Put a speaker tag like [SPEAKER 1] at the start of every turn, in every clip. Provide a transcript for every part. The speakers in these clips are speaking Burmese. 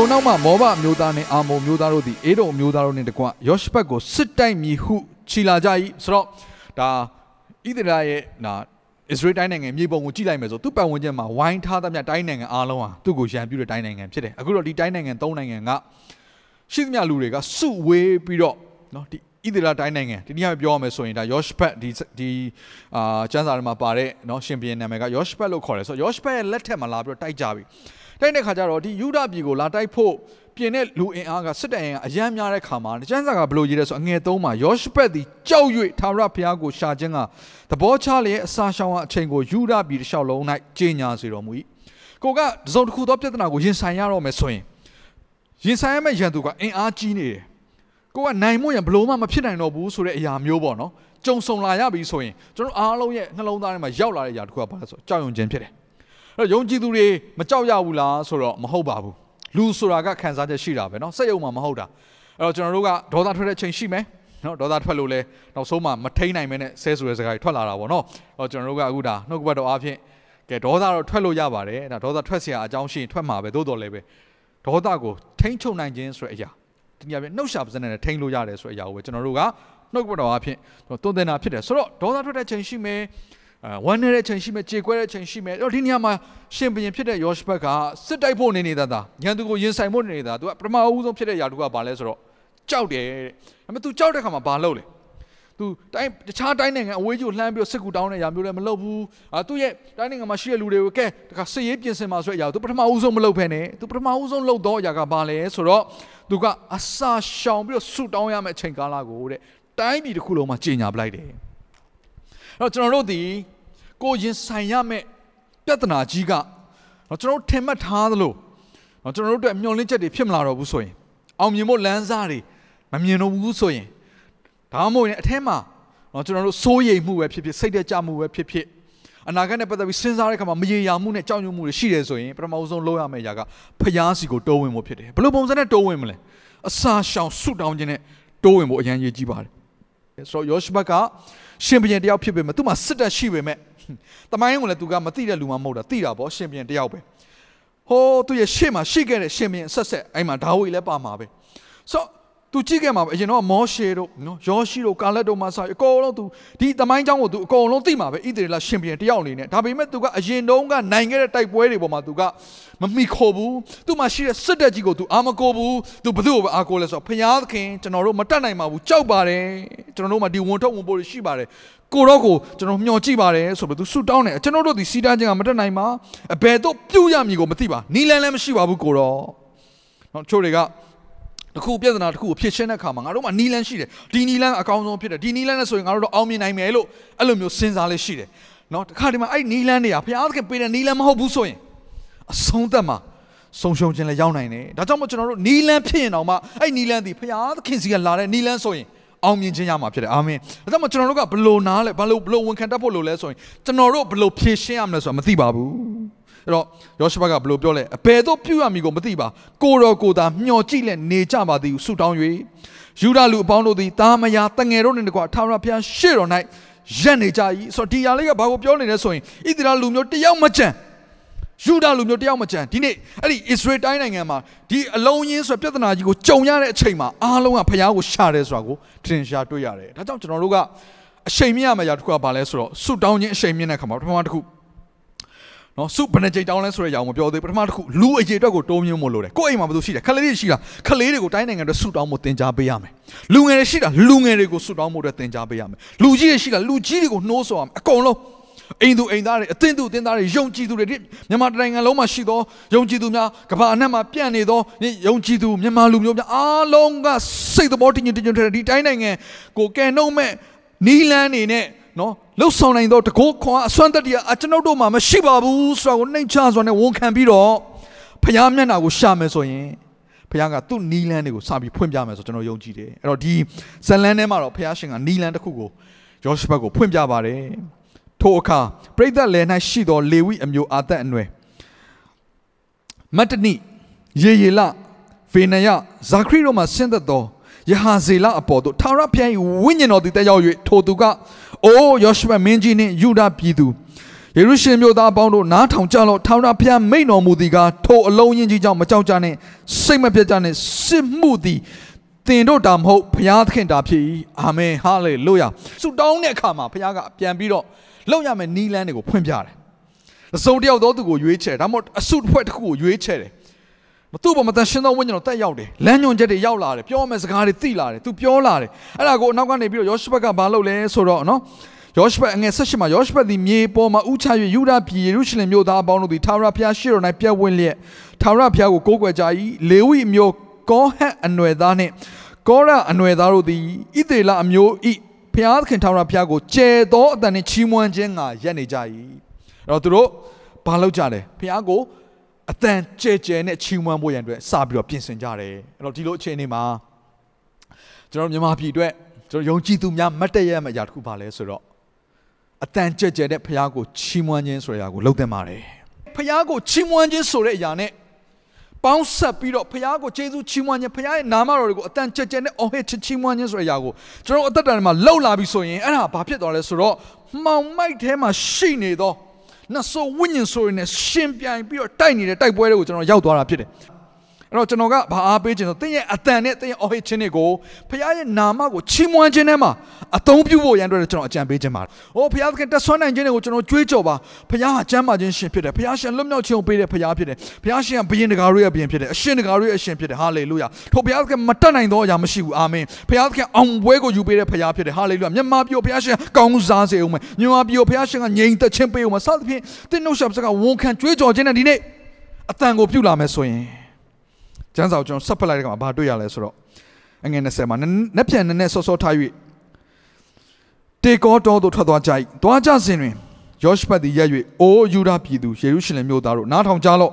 [SPEAKER 1] ထိုနောက်မှမောဘအမျိုးသားနှင့်အာမုန်မျိုးသားတို့သည်အေဒုံအမျိုးသားတို့နှင့်တကွယောရှဖတ်ကိုစစ်တိုက်မည်ဟုခြိလာကြ၏ဆိုတော့ဒါဣသရေလရဲ့နာအစ္စရေးတိုင်းနိုင်ငံမြေပုံကိုကြည့်လိုက်မယ်ဆိုသူ့ပတ်ဝန်းကျင်မှာဝိုင်းထားသမျှတိုင်းနိုင်ငံအားလုံးဟာသူ့ကိုရန်ပြုတဲ့တိုင်းနိုင်ငံဖြစ်တယ်အခုတော့ဒီတိုင်းနိုင်ငံ၃နိုင်ငံကရှိသမျှလူတွေကစုဝေးပြီးတော့နော်ဒီဣသရေလတိုင်းနိုင်ငံဒီနေ့ပြောရမယ်ဆိုရင်ဒါယောရှဖတ်ဒီဒီအာကျမ်းစာထဲမှာပါတဲ့နော်ရှင်ဘုရင်နာမည်ကယောရှဖတ်လို့ခေါ်တယ်ဆိုတော့ယောရှဖတ်ရဲ့လက်ထက်မှာလာပြီးတော့တိုက်ကြပြီ တိုက်တဲ့ခါကျတော့ဒီယူဒပြည်ကိုလာတိုက်ဖို့ပြင်တဲ့လူအင်အားကစစ်တပ်အင်အားအယမ်းများတဲ့ခါမှာကျမ်းစာကဘယ်လိုရေးလဲဆိုအငယ်သုံးမှာယောရှဖတ်သည်ကြောက်၍သာရဘုရားကိုရှာခြင်းကသဘောချလျက်အစာရှောင်အချိန်ကိုယူဒပြည်တစ်လျှောက်လုံး၌ကြီးညာစေတော်မူ၏ကိုကတစုံတစ်ခုသောပြဿနာကိုရင်ဆိုင်ရတော့မယ်ဆိုရင်ရင်ဆိုင်ရမယ့်ရန်သူကအင်အားကြီးနေတယ်ကိုကနိုင်မို့ရဘလို့မှမဖြစ်နိုင်တော့ဘူးဆိုတဲ့အရာမျိုးပေါ့နော်ကြုံဆုံလာရပြီဆိုရင်ကျွန်တော်အားလုံးရဲ့နှလုံးသားထဲမှာရောက်လာတဲ့အရာတစ်ခုကဘာလဲဆိုကြောက်ရွံ့ခြင်းဖြစ်တယ်အဲ့ တော့ယုံကြည်သူတွေမကြောက်ရဘူးလားဆိုတော့မဟုတ်ပါဘူးလူဆိုတာကခံစားချက်ရှိတာပဲเนาะစိတ်ယုံမှမဟုတ်တာအဲ့တော့ကျွန်တော်တို့ကဒေါသထွက်တဲ့ချိန်ရှိမယ်နော်ဒေါသထွက်လို့လဲနောက်ဆုံးမှမထိန်နိုင်မဲနဲ့ဆဲဆိုတဲ့စကားတွေထွက်လာတာပေါ့နော်။တော့ကျွန်တော်တို့ကအခုဒါနှုတ်ကပတ်တော်အားဖြင့်ကဲဒေါသတော့ထွက်လို့ရပါတယ်။ဒါဒေါသထွက်เสียအကြောင်းရှိရင်ထွက်မှာပဲသို့တော်လည်းပဲဒေါသကိုထိန်းချုပ်နိုင်ခြင်းဆိုတဲ့အရာဒီညပြနှုတ်ရှာပါစနဲ့ထိန်းလို့ရတယ်ဆိုတဲ့အရာကိုပဲကျွန်တော်တို့ကနှုတ်ကပတ်တော်အားဖြင့်တွန်းတင်တာဖြစ်တယ်ဆိုတော့ဒေါသထွက်တဲ့ချိန်ရှိမယ်အဲ ဝမ်းနေတဲ့အချိန်ရှိမယ်ကြေကွဲတဲ့အချိန်ရှိမယ်အဲ့တော့ဒီနေရာမှာရှင်ဘရင်ဖြစ်တဲ့ယောရှဘက်ကစစ်တိုက်ဖို့နေနေတာသာညံသူကိုယင်ဆိုင်ဖို့နေနေတာသူကပထမအဦးဆုံးဖြစ်တဲ့ယာတုကဘာလဲဆိုတော့ကြောက်တယ်တဲ့ဒါပေမဲ့ तू ကြောက်တဲ့ခါမှာဘာလုပ်လဲ तू တိုင်းတခြားတိုင်းနိုင်ငံအဝေးကြီးကိုလှမ်းပြီးစစ်ကူတောင်းတဲ့ယာမျိုးလည်းမလုပ်ဘူးအာသူ့ရဲ့တိုင်းနိုင်ငံမှာရှိတဲ့လူတွေကိုကဲတခါစစ်ရေးပြင်ဆင်မှာဆိုတဲ့အရာ तू ပထမဦးဆုံးမလုပ်ဖ ೇನೆ तू ပထမဦးဆုံးလုပ်တော့အရာကဘာလဲဆိုတော့ तू ကအစာရှောင်ပြီးတော့ဆူတောင်းရမယ့်အချိန်ကာလကိုတဲ့တိုင်းပြည်တစ်ခုလုံးမှာကြီးညာပလိုက်တယ် တော့ကျွန်တော်တို့ဒီကိုရင်ဆိုင်ရမယ့်ပြဿနာကြီးကကျွန်တော်တို့ထင်မှတ်ထားသလိုကျွန်တော်တို့အတွက်မျှော်လင့်ချက်တွေဖြစ်မလာတော့ဘူးဆိုရင်အောင်မြင်ဖို့လမ်းစားတွေမမြင်တော့ဘူးဆိုရင်ဒါမှမဟုတ်ရင်အထက်မှာကျွန်တော်တို့စိုးရိမ်မှုပဲဖြစ်ဖြစ်စိတ်တကြမှုပဲဖြစ်ဖြစ်အနာဂတ်နဲ့ပတ်သက်ပြီးစဉ်းစားတဲ့အခါမှာမရေရာမှုနဲ့ကြောက်ရွံ့မှုတွေရှိတယ်ဆိုရင်ပထမဆုံးလုပ်ရမယ့်အရာကဖျားစီကိုတိုးဝင်ဖို့ဖြစ်တယ်ဘယ်လိုပုံစံနဲ့တိုးဝင်မလဲအစာရှောင်ဆုတောင်းခြင်းနဲ့တိုးဝင်ဖို့အရန်ရည်ကြီးပါတယ် ဆိုတော့ယောရှဘကရှင်ဘုရင်တယောက်ဖြစ်ပေမဲ့သူ့မှာစစ်တပ်ရှိပေမဲ့တမိုင်းကိုလည်းသူကမသိတဲ့လူမှမဟုတ်တာသိတာပေါ့ရှင်ဘုရင်တယောက်ပဲဟိုးသူရဲ့ရှေ့မှာရှိခဲ့တဲ့ရှင်ဘုရင်ဆက်ဆက်အဲ့မှာဒါဝိလည်းပါမှာပဲဆိုတော့ သူကြည့်ခဲ့မှာပဲအရင်တော့မောရှေတို့နော်ယောရှိတို့ကာလက်တို့မှာစအကုန်လုံးသူဒီသမိုင်းကြောင်းကိုသူအကုန်လုံးသိမှာပဲဣသရေလရှင်ပြန်တယောက်အနေနဲ့ဒါပေမဲ့သူကအရင်တုန်းကနိုင်ခဲ့တဲ့တိုက်ပွဲတွေပေါ်မှာသူကမမိခိုဘူးသူမှရှိတဲ့စစ်တပ်ကြီးကိုသူအာမကိုဘူးသူဘသူ့ကိုအာကိုလဲဆိုတော့ဖျားသခင်ကျွန်တော်တို့မတတ်နိုင်ပါဘူးကြောက်ပါတယ်ကျွန်တော်တို့မှဒီဝန်ထုတ်ဝန်ပိုးတွေရှိပါတယ်ကိုတော့ကိုကျွန်တော်မျှော်ကြည့်ပါတယ်ဆိုပြီးသူဆူတောင်းတယ်ကျွန်တော်တို့ဒီစီတားခြင်းကမတတ်နိုင်ပါအဘယ်တော့ပြုတ်ရမည်ကိုမသိပါနီလန်းလည်းမရှိပါဘူးကိုတော့နော်ချို့တွေက တခုပြဿနာတခုကိုဖြေရှင်းတဲ့အခါမှာငါတို့မှနီလန်းရှိတယ်ဒီနီလန်းအကောင်းဆုံးဖြစ်တယ်ဒီနီလန်းနဲ့ဆိုရင်ငါတို့တော့အောင်မြင်နိုင်မယ်လို့အဲ့လိုမျိုးစဉ်းစားလေးရှိတယ်နော်တခါဒီမှာအဲ့နီလန်းတွေကဘုရားသခင်ပေးတဲ့နီလန်းမဟုတ်ဘူးဆိုရင်အဆုံးသက်မှာဆုံးရှုံးခြင်းလည်းရောက်နိုင်တယ်ဒါကြောင့်မို့ကျွန်တော်တို့နီလန်းဖြစ်ရင်တော့မှအဲ့နီလန်းဒီဘုရားသခင်စီကလာတဲ့နီလန်းဆိုရင်အောင်မြင်ခြင်းရမှာဖြစ်တယ်အာမင်ဒါကြောင့်မို့ကျွန်တော်တို့ကဘလို့နားလဲဘလို့ဘလို့ဝန်ခံတတ်ဖို့လို့လဲဆိုရင်ကျွန်တော်တို့ဘလို့ဖြည့်ရှင်းရမလဲဆိုတာမသိပါဘူး အဲ့တော့ယောရှဘကဘလို့ပြောလဲအဘယ်တော့ပြုရမည်ကိုမသိပါကိုတော်ကိုသာမျှော်ကြည့်လက်နေကြပါသည်ဟုဆုတောင်း၍ယူဒလူအပေါင်းတို့သည်တာမယာတငယ်တို့နှင့်တကွာထာဝရဘုရားရှေ့တော်၌ရက်နေကြ၏ဆိုတော့ဒီຢာလေးကဘာကိုပြောနေလဲဆိုရင်ဣသရေလလူမျိုးတယောက်မကြံယူဒလူမျိုးတယောက်မကြံဒီနေ့အဲ့ဒီဣသရေလတိုင်းနိုင်ငံမှာဒီအလုံးရင်းဆိုပြဿနာကြီးကိုကြုံရတဲ့အချိန်မှာအားလုံးကဖခင်ကိုရှာတယ်ဆိုတာကိုထင်ရှားတွေ့ရတယ်ဒါကြောင့်ကျွန်တော်တို့ကအချိန်မြင့်ရမယ့်ຢာတစ်ခုကဘာလဲဆိုတော့ဆုတောင်းခြင်းအချိန်မြင့်တဲ့ခါမှာပထမတစ်ခု နော်စုဘယ်နှကြိမ်တောင်းလဲဆိုတဲ့အကြောင်းမပြောသေးပထမတစ်ခုလူအရေးအတွက်ကိုတိုးမြင့်မို့လို့တယ်ကိုယ့်အိမ်မှာဘယ်သူရှိတယ်ခလေးတွေရှိတာခလေးတွေကိုတိုင်းနိုင်ငံအတွက်ဆုတောင်းဖို့တင် जा ပေးရမယ်လူငယ်တွေရှိတာလူငယ်တွေကိုဆုတောင်းဖို့အတွက်တင် जा ပေးရမယ်လူကြီးတွေရှိတာလူကြီးတွေကိုနှိုးဆော်ရမယ်အကုန်လုံးအိမ်သူအိမ်သားတွေအသင်းသူအသင်းသားတွေယုံကြည်သူတွေမြန်မာနိုင်ငံလုံးမှာရှိသောယုံကြည်သူများကမ္ဘာအနှံ့မှာပြန့်နေသောယုံကြည်သူမြန်မာလူမျိုးများအားလုံးကစိတ်သဘောတည်ငြိမ်တည်ငြိမ်တဲ့ဒီတိုင်းနိုင်ငံကိုကယ်နှုတ်မဲ့နီလန်းနေနဲ့ နော်လှုပ်ဆောင်နိုင်သောတကောခွန်အစွမ်းတတ္တိအကျွန်ုပ်တို့မှာမရှိပါဘူးဆိုတာကိုနှိမ်ချစွာနဲ့ဝန်ခံပြီးတော့ဖျားမျက်နှာကိုရှာမယ်ဆိုရင်ဖခင်ကသူ့နီလန်းတွေကိုစပြီးဖွင့်ပြမယ်ဆိုကျွန်တော်ယုံကြည်တယ်အဲ့တော့ဒီဇလန်းထဲမှာတော့ဖခင်ရှင်ကနီလန်းတစ်ခုကိုယောရှုဘတ်ကိုဖွင့်ပြပါတယ်ထိုအခါပရိသတ်လယ်၌ရှိသောလေဝိအမျိုးအာသက်အနွယ်မတ္တနိယေယေလဖေနယဇာခရီတို့မှဆင်းသက်သောယဟာဇေလအပေါ်သို့ထာဝရဘုရား၏ဝိညာဉ်တော်သည်တက်ရောက်၍ထိုသူက အိုးယောရှုဘတ်မင်းကြီးနှင့်ယူဒပြည်သူယေရုရှလင်မြို့သားအပေါင်းတို့နားထောင်ကြလော့ထာဝရဘုရားမိန့်တော်မူသည်ကားထိုအလုံးရင်ကြီးကြောင့်မကြောက်ကြနဲ့စိတ်မပြတ်ကြနဲ့စစ်မှုသည်တင်တို့တာမဟုတ်ဘုရားသခင်တာဖြစ်၏အာမင်ဟာလေလုယာဆုတောင်းတဲ့အခါမှာဘုရားကပြန်ပြီးတော့လောက်ရမယ့်နီးလန်းတွေကိုဖွင့်ပြတယ်အစုံတယောက်သောသူကိုရွေးချယ်ဒါမှမဟုတ်အစုတစ်ဖွဲ့တစ်ခုကိုရွေးချယ်တယ် မသူ့ဘာမတန်ရှင်သောဝိညာဉ်တော်တက်ရောက်တယ်လမ်းညွန်ချက်တွေရောက်လာတယ်ပြောမယ့်စကားတွေသိလာတယ်သူပြောလာတယ်အဲ့ဒါကိုအနောက်ကနေပြီးတော့ယောရှုဘက်ကဘာလုပ်လဲဆိုတော့နော်ယောရှုဘက်အငယ်၁၈မှာယောရှုဘက်သည်မြေပေါ်မှာဥချ၍ယူဒပြည်ယေရုရှလင်မြို့သားအပေါင်းတို့သည်ထာဝရဘုရားရှေ့တော်၌ပြည့်ဝင့်လျက်ထာဝရဘုရားကိုကိုးကွယ်ကြ၏လေဝိမျိုးကောဟတ်အနွယ်သားနှင့်ကောရအနွယ်သားတို့သည်ဣသေလအမျိုးဤဘုရားသခင်ထာဝရဘုရားကိုကျဲသောအတန်နှင့်ချီးမွမ်းခြင်းငါရက်နေကြ၏အဲ့တော့သူတို့ဘာလုပ်ကြလဲဘုရားကို အတန်ကျဲကျဲနဲ့ချီးမွမ်းဖို့ရန်အတွက်စပြီးတော့ပြင်ဆင်ကြတယ်အဲ့တော့ဒီလိုအခြေအနေမှာကျွန်တော်မြန်မာပြည်အတွက်ကျွန်တော်ယုံကြည်သူများမတ်တရမယ့်အရာတစ်ခုပါလဲဆိုတော့အတန်ကြက်ကြက်တဲ့ဖះကိုချီးမွမ်းခြင်းဆိုတဲ့အရာကိုလုပ်သင့်ပါတယ်ဖះကိုချီးမွမ်းခြင်းဆိုတဲ့အရာနဲ့ပေါင်းဆက်ပြီးတော့ဖះကိုကျေးဇူးချီးမွမ်းခြင်းဖះရဲ့နာမတော်တွေကိုအတန်ကြက်ကြက်နဲ့အော်ဟစ်ချီးမွမ်းခြင်းဆိုတဲ့အရာကိုကျွန်တော်အသက်တာထဲမှာလှုပ်လာပြီဆိုရင်အဲ့ဒါဘာဖြစ်သွားလဲဆိုတော့မှောင်မိုက်ထဲမှာရှိနေသော နတ်ဆိုဝိညာဉ်ဆိုရင်လည်းရှင်ပြိုင်ပြီးတော့တိုက်နေတဲ့တိုက်ပွဲတွေကိုကျွန်တော်ရောက်သွားတာဖြစ်တယ် အဲ့တော့ကျွန်တော်ကဘာအားပေးခြင်းဆိုတင်းရဲ့အတန်နဲ့တင်းရဲ့အော်ဟစ်ခြင်းတွေကိုဖခင်ရဲ့နာမကိုချီးမွမ်းခြင်းထဲမှာအသုံးပြုဖို့ရန်အတွက်ကျွန်တော်အကြံပေးခြင်းပါ။အိုးဖခင်ကတက်ဆွမ်းနိုင်ခြင်းတွေကိုကျွန်တော်ကြွေးကြော်ပါ။ဖခင်ဟာကျမ်းမာခြင်းရှင်ဖြစ်တယ်။ဖခင်ရှင်လွတ်မြောက်ခြင်းကိုပေးတဲ့ဖခင်ဖြစ်တယ်။ဖခင်ရှင်ကဘုရင်တကားရဲ့ဘုရင်ဖြစ်တယ်။အရှင်တကားရဲ့အရှင်ဖြစ်တယ်။ဟာလေလုယာ။ထိုဖခင်ကမတတ်နိုင်သောအရာမရှိဘူး။အာမင်။ဖခင်ကအောင်ပွဲကိုယူပေးတဲ့ဖခင်ဖြစ်တယ်။ဟာလေလုယာ။မြတ်မာပြောဖခင်ရှင်ကောင်းစားစေအောင်မယ်။မြတ်မာပြောဖခင်ရှင်ကငြိမ်သက်ခြင်းပေးအောင်မယ်။စသဖြင့်တင်းနှုတ်ဆက်စကားဝန်ခံကြွေးကြော်ခြင်းနဲ့ဒီနေ့အတန်ကိုပြုလာမယ်ဆိုရင် ကျမ်းစာကိုကျွန်တော်ဆက်ဖက်လိုက်တဲ့အခါမှာဘာတွေ့ရလဲဆိုတော့အငယ်20မှာနက်ပြန်နည်းနည်းဆော့ဆော့ထား၍တေကောတော်သို့ထွက်သွားကြ၏သွားကြစဉ်တွင်ယောရှဖတ်သည်ရက်၍အိုးယူဒပြည်သူယေရုရှလင်မြို့သားတို့နားထောင်ကြလော့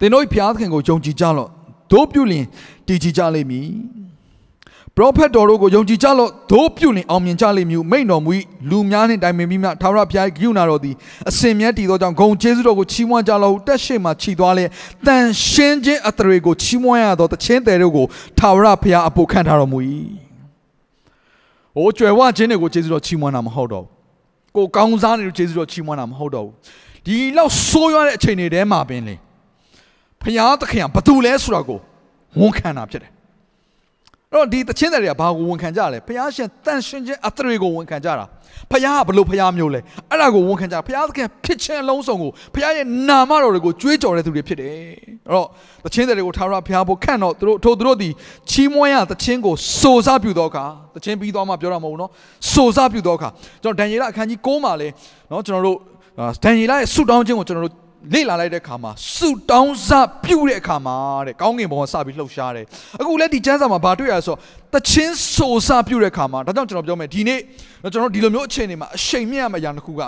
[SPEAKER 1] သင်တို့ဖျားသခင်ကိုယုံကြည်ကြလော့တို့ပြုလျင်တည်ကြည်ကြလိမ့်မည် ပရောဖက်တော်တို့ကိုယုံကြည်ကြလော့တို့ပြုလင်အောင်မြင်ကြလိမ့်မည်မိန်တော်မူ၏လူများနှင့်တိုင်ပင်ပြီးမှထာဝရဘုရားဂိယူနာတော်သည်အစင်မြတ်တည်သောကြောင့်ဂုံကျေးဇူးတော်ကိုချီးမွမ်းကြလော့တက်ရှိမှခြိသွားလေတန်ရှင်းခြင်းအတရေကိုချီးမွမ်းရသောတခြင်းတယ်တို့ကိုထာဝရဘုရားအဖို့ခံထားတော်မူ၏။အိုးကြွယ်ဝခြင်းတွေကိုကျေးဇူးတော်ချီးမွမ်းတာမဟုတ်တော့ဘူး။ကိုကောင်းစားနေလို့ကျေးဇူးတော်ချီးမွမ်းတာမဟုတ်တော့ဘူး။ဒီလောက်ဆိုးရွားတဲ့အချိန်တွေထဲမှာပင်လေဘုရားသခင်ကဘာတူလဲဆိုတာကိုဝန်ခံတာဖြစ်တယ်အဲ့ တော့ဒီတခြင်းတွေကဘာကိုဝန်ခံကြလဲဘုရားရှင်တန်ရှင်ခြင်းအသရေကိုဝန်ခံကြတာဘုရားကဘလို့ဘုရားမျိုးလဲအဲ့ဒါကိုဝန်ခံကြဘုရားသခင်ဖြစ်ခြင်းအလုံးစုံကိုဘုရားရဲ့နာမတော်တွေကိုကြွေးကြော်တဲ့သူတွေဖြစ်တယ်အဲ့တော့တခြင်းတွေကိုထာဝရဘုရားဘုခန့်တော့သူတို့ထိုသူတို့ဒီချီးမွမ်းရတခြင်းကိုစိုးစားပြုသောအခါတခြင်းပြီးသွားမှပြောတာမဟုတ်ဘူးနော်စိုးစားပြုသောအခါကျွန်တော်ဒံယေလအခန်းကြီး9မှာလဲနော်ကျွန်တော်တို့ဒံယေလရဲ့ဆုတောင်းခြင်းကိုကျွန်တော်တို့ လေ့လာလိုက်တဲ့အခါမှာစုတောင်းစပြုတဲ့အခါမှာတဲ့ကောင်းကင်ဘုံကစပြီးလှုပ်ရှားတယ်အခုလည်းဒီကျမ်းစာမှာဘာတွေ့ရလဲဆိုတော့တချင်းဆိုစပြုတဲ့အခါမှာဒါကြောင့်ကျွန်တော်ပြောမယ်ဒီနေ့ကျွန်တော်ဒီလိုမျိုးအခြေအနေမှာအချိန်မြင့်ရမယ့်အရာတစ်ခုက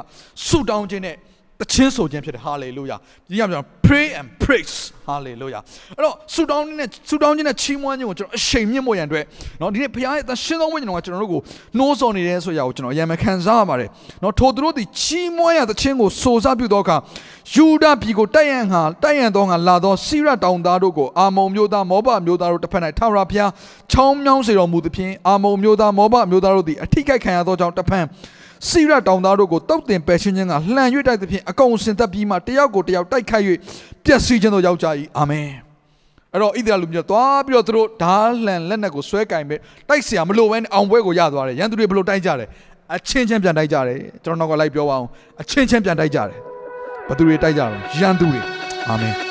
[SPEAKER 1] စုတောင်းခြင်းနဲ့ တချင်းဆိုခြင်းဖြစ်တယ်ဟာလေလုယာဒီကပြော pray and praise ဟာလေလုယာအဲ့တော့ဆူတောင်းခြင်းနဲ့ဆူတောင်းခြင်းနဲ့ချီးမွမ်းခြင်းကိုကျွန်တော်အရှိန်မြင့်ဖို့ရန်အတွက်เนาะဒီနေ့ဘုရားရဲ့သရှင်သောဝိညာဉ်တော်ကကျွန်တော်တို့ကိုနှိုးဆော်နေတယ်ဆိုရာကိုကျွန်တော်အရင်မခံစားရပါတယ်เนาะထိုသူတို့သည်ချီးမွမ်းရသခြင်းကိုစိုးစားပြုသောအခါယူဒပြည်ကိုတိုက်ရန်ဟာတိုက်ရန်သောငါလာသောစိရတောင်သားတို့ကိုအာမုံမျိုးသားမောဘမျိုးသားတို့တစ်ဖက်၌ထာဝရဘုရားချောင်းမြောင်းစေတော်မူသဖြင့်အာမုံမျိုးသားမောဘမျိုးသားတို့သည်အထိကိခံရသောကြောင့်တစ်ဖက် စီရတောင်သားတို့ကိုတုတ်တင်ပယ်ရှင်းခြင်းကလှန်၍တိုက်သဖြင့်အကုန်စင်သက်ပြီးမှတယောက်ကိုတယောက်တိုက်ခိုက်၍ပျက်စီးခြင်းတို့ရောက်ကြ၏အာမင်အဲ့တော့ဣသရေလလူမျိုးသွားပြီးတော့သူတို့ဓာလှန်လက်နက်ကိုဆွဲကင်ပဲတိုက်เสียမလို့ပဲအောင်ပွဲကိုရသွားတယ်ရန်သူတွေဘလို့တိုက်ကြတယ်အချင်းချင်းပြန်တိုက်ကြတယ်ကျွန်တော်တော့လိုက်ပြောပါအောင်အချင်းချင်းပြန်တိုက်ကြတယ်ဘသူတွေတိုက်ကြတယ်ရန်သူတွေအာမင်